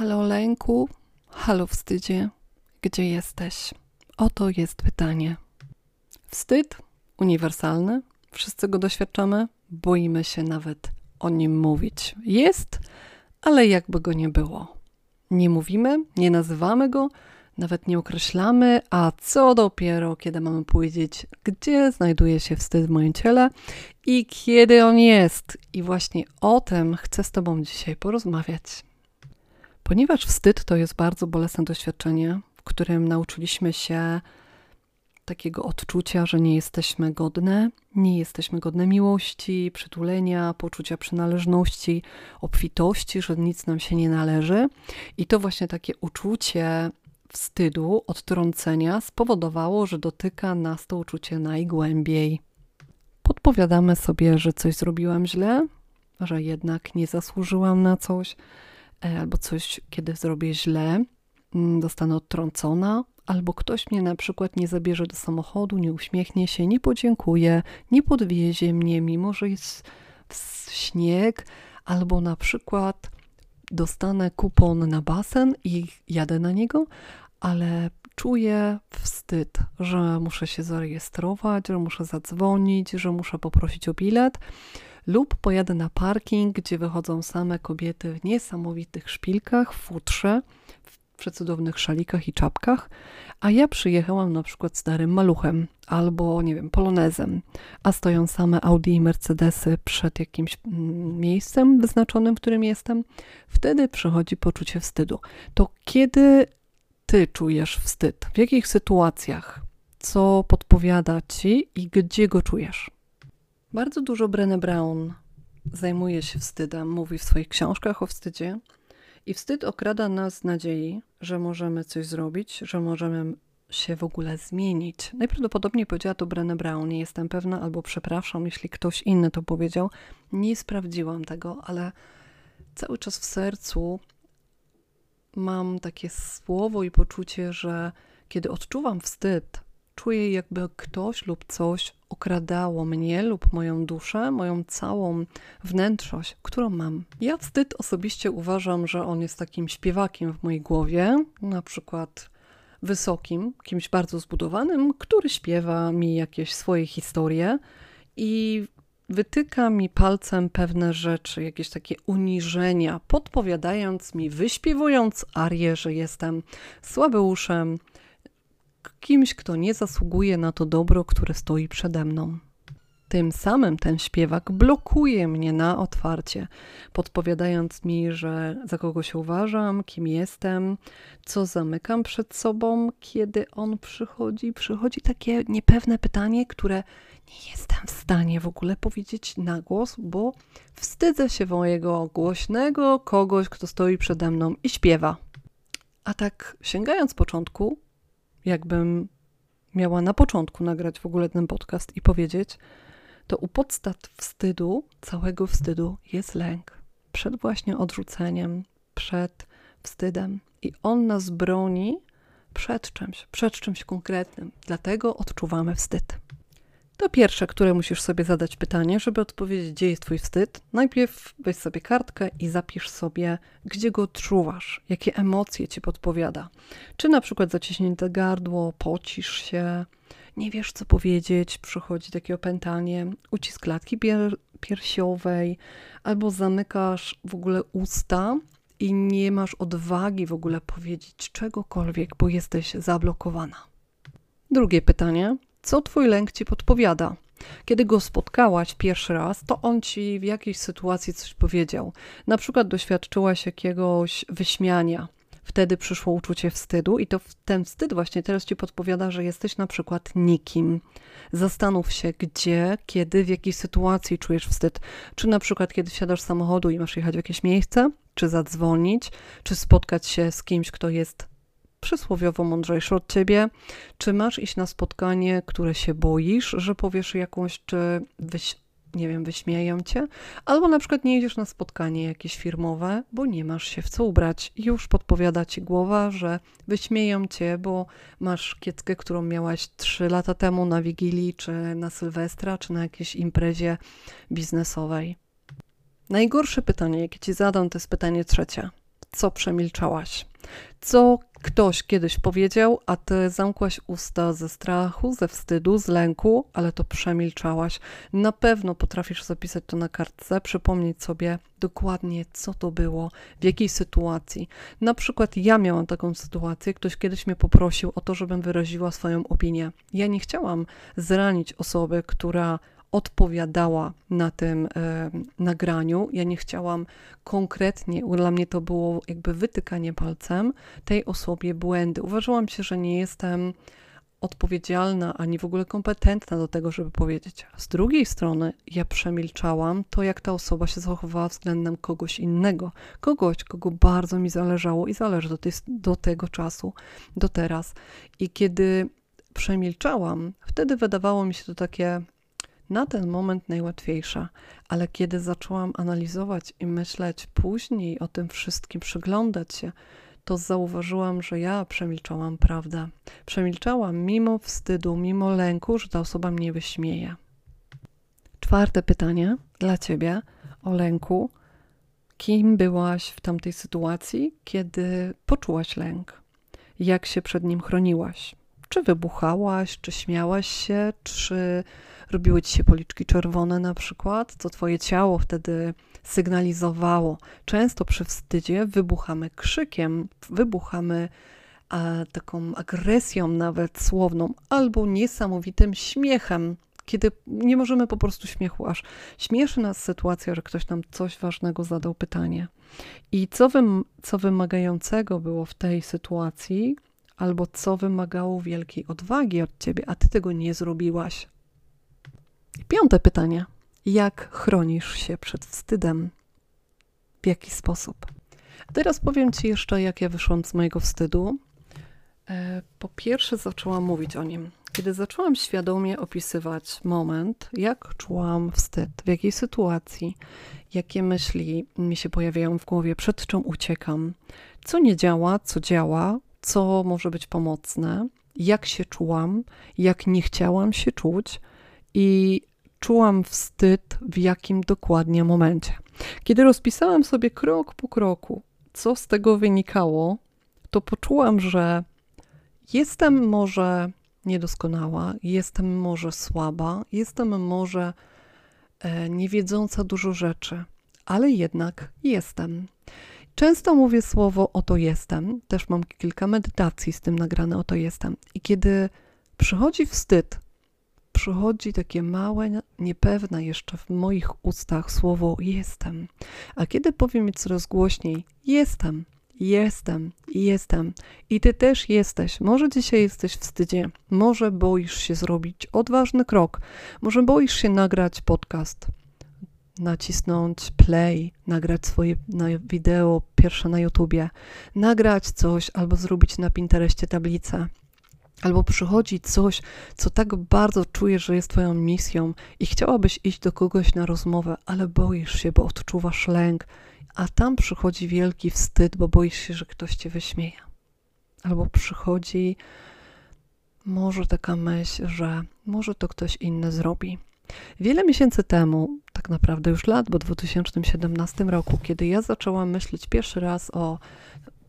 Halo lęku, halo wstydzie, gdzie jesteś? Oto jest pytanie. Wstyd uniwersalny, wszyscy go doświadczamy, boimy się nawet o nim mówić. Jest, ale jakby go nie było. Nie mówimy, nie nazywamy go, nawet nie określamy, a co dopiero, kiedy mamy powiedzieć, gdzie znajduje się wstyd w moim ciele i kiedy on jest. I właśnie o tym chcę z Tobą dzisiaj porozmawiać. Ponieważ wstyd to jest bardzo bolesne doświadczenie, w którym nauczyliśmy się takiego odczucia, że nie jesteśmy godne, nie jesteśmy godne miłości, przytulenia, poczucia przynależności, obfitości, że nic nam się nie należy. I to właśnie takie uczucie wstydu, odtrącenia spowodowało, że dotyka nas to uczucie najgłębiej. Podpowiadamy sobie, że coś zrobiłam źle, że jednak nie zasłużyłam na coś, albo coś, kiedy zrobię źle, mm, dostanę odtrącona, albo ktoś mnie na przykład nie zabierze do samochodu, nie uśmiechnie się, nie podziękuje, nie podwiezie mnie, mimo że jest śnieg, albo na przykład dostanę kupon na basen i jadę na niego, ale czuję wstyd, że muszę się zarejestrować, że muszę zadzwonić, że muszę poprosić o bilet lub pojadę na parking, gdzie wychodzą same kobiety w niesamowitych szpilkach, futrze, w przecudownych szalikach i czapkach, a ja przyjechałam na przykład starym maluchem albo, nie wiem, polonezem, a stoją same Audi i Mercedesy przed jakimś mm, miejscem wyznaczonym, w którym jestem, wtedy przychodzi poczucie wstydu. To kiedy ty czujesz wstyd? W jakich sytuacjach? Co podpowiada ci i gdzie go czujesz? Bardzo dużo Brené Brown zajmuje się wstydem, mówi w swoich książkach o wstydzie. I wstyd okrada nas z nadziei, że możemy coś zrobić, że możemy się w ogóle zmienić. Najprawdopodobniej powiedziała to Brené Brown, nie jestem pewna, albo przepraszam, jeśli ktoś inny to powiedział. Nie sprawdziłam tego, ale cały czas w sercu mam takie słowo i poczucie, że kiedy odczuwam wstyd, czuję, jakby ktoś lub coś okradało mnie lub moją duszę, moją całą wnętrzość, którą mam. Ja wstyd osobiście uważam, że on jest takim śpiewakiem w mojej głowie, na przykład wysokim, kimś bardzo zbudowanym, który śpiewa mi jakieś swoje historie i wytyka mi palcem pewne rzeczy, jakieś takie uniżenia, podpowiadając mi, wyśpiewując arię, że jestem słabeuszem, kimś, kto nie zasługuje na to dobro, które stoi przede mną. Tym samym ten śpiewak blokuje mnie na otwarcie, podpowiadając mi, że za kogo się uważam, kim jestem, co zamykam przed sobą, kiedy on przychodzi. Przychodzi takie niepewne pytanie, które nie jestem w stanie w ogóle powiedzieć na głos, bo wstydzę się mojego głośnego kogoś, kto stoi przede mną i śpiewa. A tak sięgając początku, jakbym miała na początku nagrać w ogóle ten podcast i powiedzieć, to u podstaw wstydu, całego wstydu jest lęk. Przed właśnie odrzuceniem, przed wstydem. I on nas broni przed czymś, przed czymś konkretnym. Dlatego odczuwamy wstyd. To pierwsze, które musisz sobie zadać pytanie, żeby odpowiedzieć, gdzie jest Twój wstyd. Najpierw weź sobie kartkę i zapisz sobie, gdzie go odczuwasz, jakie emocje Ci podpowiada. Czy na przykład zaciśnięte gardło, pocisz się, nie wiesz co powiedzieć, przychodzi takie opętanie, ucisk klatki pier piersiowej, albo zamykasz w ogóle usta i nie masz odwagi w ogóle powiedzieć czegokolwiek, bo jesteś zablokowana. Drugie pytanie, co twój lęk ci podpowiada? Kiedy go spotkałaś pierwszy raz, to on ci w jakiejś sytuacji coś powiedział. Na przykład doświadczyłaś jakiegoś wyśmiania. Wtedy przyszło uczucie wstydu, i to ten wstyd właśnie teraz ci podpowiada, że jesteś na przykład nikim. Zastanów się, gdzie, kiedy, w jakiej sytuacji czujesz wstyd. Czy na przykład, kiedy wsiadasz z samochodu i masz jechać w jakieś miejsce, czy zadzwonić, czy spotkać się z kimś, kto jest przysłowiowo mądrzejszy od ciebie? Czy masz iść na spotkanie, które się boisz, że powiesz jakąś, czy wyś, nie wiem, wyśmieją cię? Albo na przykład nie idziesz na spotkanie jakieś firmowe, bo nie masz się w co ubrać. Już podpowiada ci głowa, że wyśmieją cię, bo masz kieckę, którą miałaś trzy lata temu na Wigilii, czy na Sylwestra, czy na jakiejś imprezie biznesowej. Najgorsze pytanie, jakie ci zadam, to jest pytanie trzecie co przemilczałaś? Co ktoś kiedyś powiedział, a ty zamkłaś usta ze strachu, ze wstydu, z lęku, ale to przemilczałaś. Na pewno potrafisz zapisać to na kartce, przypomnieć sobie dokładnie, co to było, w jakiej sytuacji. Na przykład ja miałam taką sytuację, ktoś kiedyś mnie poprosił o to, żebym wyraziła swoją opinię. Ja nie chciałam zranić osoby, która odpowiadała na tym e, nagraniu. Ja nie chciałam konkretnie, dla mnie to było jakby wytykanie palcem tej osobie błędy. Uważałam się, że nie jestem odpowiedzialna ani w ogóle kompetentna do tego, żeby powiedzieć. Z drugiej strony, ja przemilczałam to, jak ta osoba się zachowała względem kogoś innego, kogoś, kogo bardzo mi zależało i zależy do, tej, do tego czasu, do teraz. I kiedy przemilczałam, wtedy wydawało mi się to takie na ten moment najłatwiejsza, ale kiedy zaczęłam analizować i myśleć później o tym wszystkim, przyglądać się, to zauważyłam, że ja przemilczałam prawdę. Przemilczałam mimo wstydu, mimo lęku, że ta osoba mnie wyśmieje. Czwarte pytanie dla ciebie o lęku. Kim byłaś w tamtej sytuacji, kiedy poczułaś lęk? Jak się przed nim chroniłaś? Czy wybuchałaś, czy śmiałaś się, czy robiły ci się policzki czerwone na przykład, co twoje ciało wtedy sygnalizowało. Często przy wstydzie wybuchamy krzykiem, wybuchamy a, taką agresją nawet słowną albo niesamowitym śmiechem, kiedy nie możemy po prostu śmiechu, aż śmieszy nas sytuacja, że ktoś nam coś ważnego zadał pytanie. I co, wym, co wymagającego było w tej sytuacji, albo co wymagało wielkiej odwagi od ciebie, a ty tego nie zrobiłaś. Piąte pytanie. Jak chronisz się przed wstydem? W jaki sposób? Teraz powiem Ci jeszcze, jak ja wyszłam z mojego wstydu. E, po pierwsze, zaczęłam mówić o nim. Kiedy zaczęłam świadomie opisywać moment, jak czułam wstyd, w jakiej sytuacji, jakie myśli mi się pojawiają w głowie, przed czym uciekam, co nie działa, co działa, co może być pomocne, jak się czułam, jak nie chciałam się czuć i czułam wstyd w jakim dokładnie momencie. Kiedy rozpisałam sobie krok po kroku, co z tego wynikało, to poczułam, że jestem może niedoskonała, jestem może słaba, jestem może e, niewiedząca dużo rzeczy, ale jednak jestem. Często mówię słowo oto jestem, też mam kilka medytacji z tym nagrane oto jestem. I kiedy przychodzi wstyd, przychodzi takie małe, niepewne jeszcze w moich ustach słowo jestem. A kiedy powiem je coraz głośniej jestem, jestem, jestem i ty też jesteś. Może dzisiaj jesteś wstydzie, może boisz się zrobić odważny krok, może boisz się nagrać podcast, nacisnąć play, nagrać swoje na wideo pierwsze na YouTubie, nagrać coś albo zrobić na Pinterestie tablicę albo przychodzi coś, co tak bardzo czujesz, że jest Twoją misją i chciałabyś iść do kogoś na rozmowę, ale boisz się, bo odczuwasz lęk, a tam przychodzi wielki wstyd, bo boisz się, że ktoś Cię wyśmieje. Albo przychodzi może taka myśl, że może to ktoś inny zrobi. Wiele miesięcy temu, tak naprawdę już lat, bo w 2017 roku, kiedy ja zaczęłam myśleć pierwszy raz o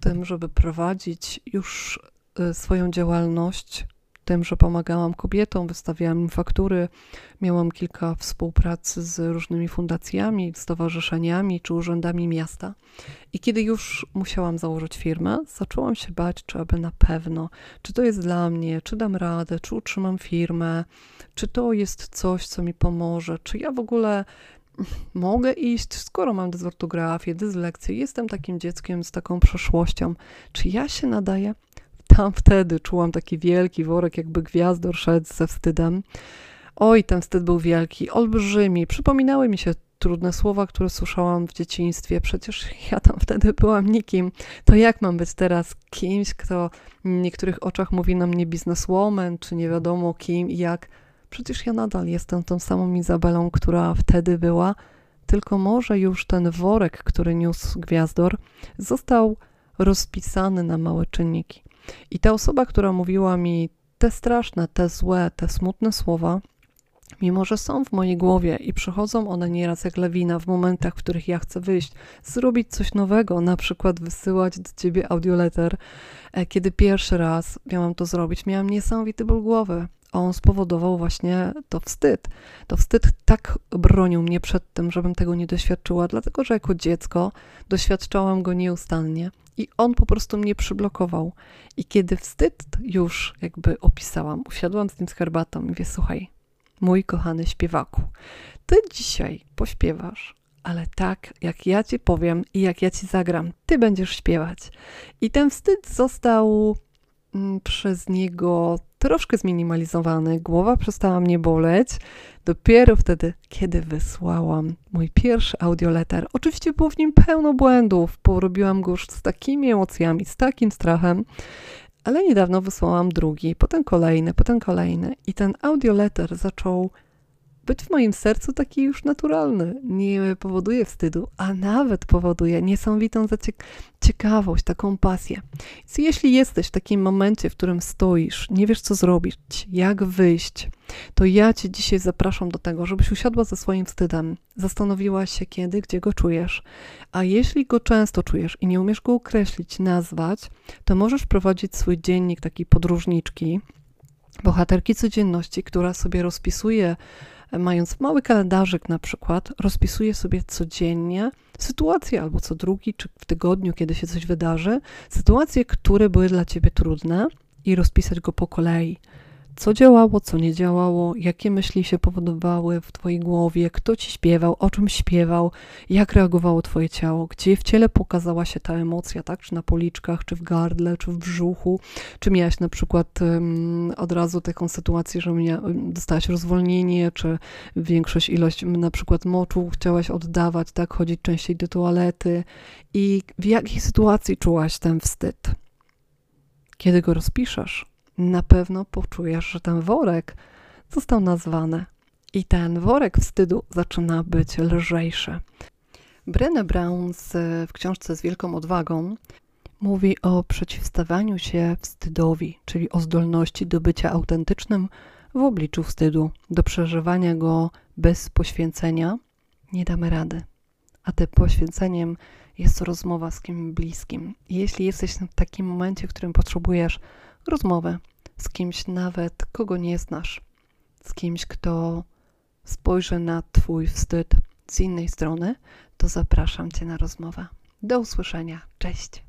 tym, żeby prowadzić już Y, swoją działalność tym, że pomagałam kobietom, wystawiałam im faktury, miałam kilka współpracy z różnymi fundacjami, stowarzyszeniami czy urzędami miasta. I kiedy już musiałam założyć firmę, zaczęłam się bać, czy aby na pewno, czy to jest dla mnie, czy dam radę, czy utrzymam firmę, czy to jest coś, co mi pomoże, czy ja w ogóle mogę iść, skoro mam dezortografię, dyslekcję, jestem takim dzieckiem z taką przeszłością, czy ja się nadaję? Tam wtedy czułam taki wielki worek, jakby gwiazdor szedł ze wstydem. Oj, ten wstyd był wielki, olbrzymi. Przypominały mi się trudne słowa, które słyszałam w dzieciństwie. Przecież ja tam wtedy byłam nikim. To jak mam być teraz kimś, kto w niektórych oczach mówi na mnie bizneswoman, czy nie wiadomo kim i jak? Przecież ja nadal jestem tą samą Izabelą, która wtedy była, tylko może już ten worek, który niósł gwiazdor, został rozpisany na małe czynniki. I ta osoba, która mówiła mi te straszne, te złe, te smutne słowa, Mimo, że są w mojej głowie i przychodzą one nieraz jak lawina w momentach, w których ja chcę wyjść, zrobić coś nowego, na przykład wysyłać do ciebie audioletter. E, kiedy pierwszy raz miałam to zrobić, miałam niesamowity ból głowy. On spowodował właśnie to wstyd. To wstyd tak bronił mnie przed tym, żebym tego nie doświadczyła, dlatego że jako dziecko doświadczałam go nieustannie i on po prostu mnie przyblokował. I kiedy wstyd już jakby opisałam, usiadłam z nim z herbatą i mówię, słuchaj, mój kochany śpiewaku, ty dzisiaj pośpiewasz, ale tak, jak ja ci powiem i jak ja ci zagram, ty będziesz śpiewać. I ten wstyd został mm, przez niego troszkę zminimalizowany, głowa przestała mnie boleć. Dopiero wtedy, kiedy wysłałam mój pierwszy audioletter, oczywiście było w nim pełno błędów, porobiłam go już z takimi emocjami, z takim strachem, ale niedawno wysłałam drugi, potem kolejny, potem kolejny i ten audioletter zaczął być w moim sercu taki już naturalny. Nie powoduje wstydu, a nawet powoduje niesamowitą ciekawość, taką pasję. Więc jeśli jesteś w takim momencie, w którym stoisz, nie wiesz co zrobić, jak wyjść, to ja Cię dzisiaj zapraszam do tego, żebyś usiadła ze swoim wstydem, zastanowiła się kiedy, gdzie go czujesz. A jeśli go często czujesz i nie umiesz go określić, nazwać, to możesz prowadzić swój dziennik takiej podróżniczki, bohaterki codzienności, która sobie rozpisuje mając mały kalendarzyk na przykład, rozpisuje sobie codziennie sytuacje albo co drugi, czy w tygodniu, kiedy się coś wydarzy, sytuacje, które były dla ciebie trudne i rozpisać go po kolei co działało, co nie działało, jakie myśli się powodowały w Twojej głowie, kto Ci śpiewał, o czym śpiewał, jak reagowało Twoje ciało, gdzie w ciele pokazała się ta emocja, tak? Czy na policzkach, czy w gardle, czy w brzuchu, czy miałaś na przykład um, od razu taką sytuację, że mia, dostałaś rozwolnienie, czy większość ilość na przykład moczu chciałaś oddawać, tak? Chodzić częściej do toalety i w jakiej sytuacji czułaś ten wstyd? Kiedy go rozpiszesz, na pewno poczujesz, że ten worek został nazwany i ten worek wstydu zaczyna być lżejszy. Brené Brown w książce z wielką odwagą mówi o przeciwstawianiu się wstydowi, czyli o zdolności do bycia autentycznym w obliczu wstydu, do przeżywania go bez poświęcenia. Nie damy rady. A tym poświęceniem jest rozmowa z kimś bliskim. jeśli jesteś w takim momencie, w którym potrzebujesz rozmowę z kimś nawet, kogo nie znasz, z kimś, kto spojrzy na Twój wstyd z innej strony, to zapraszam Cię na rozmowę. Do usłyszenia. Cześć.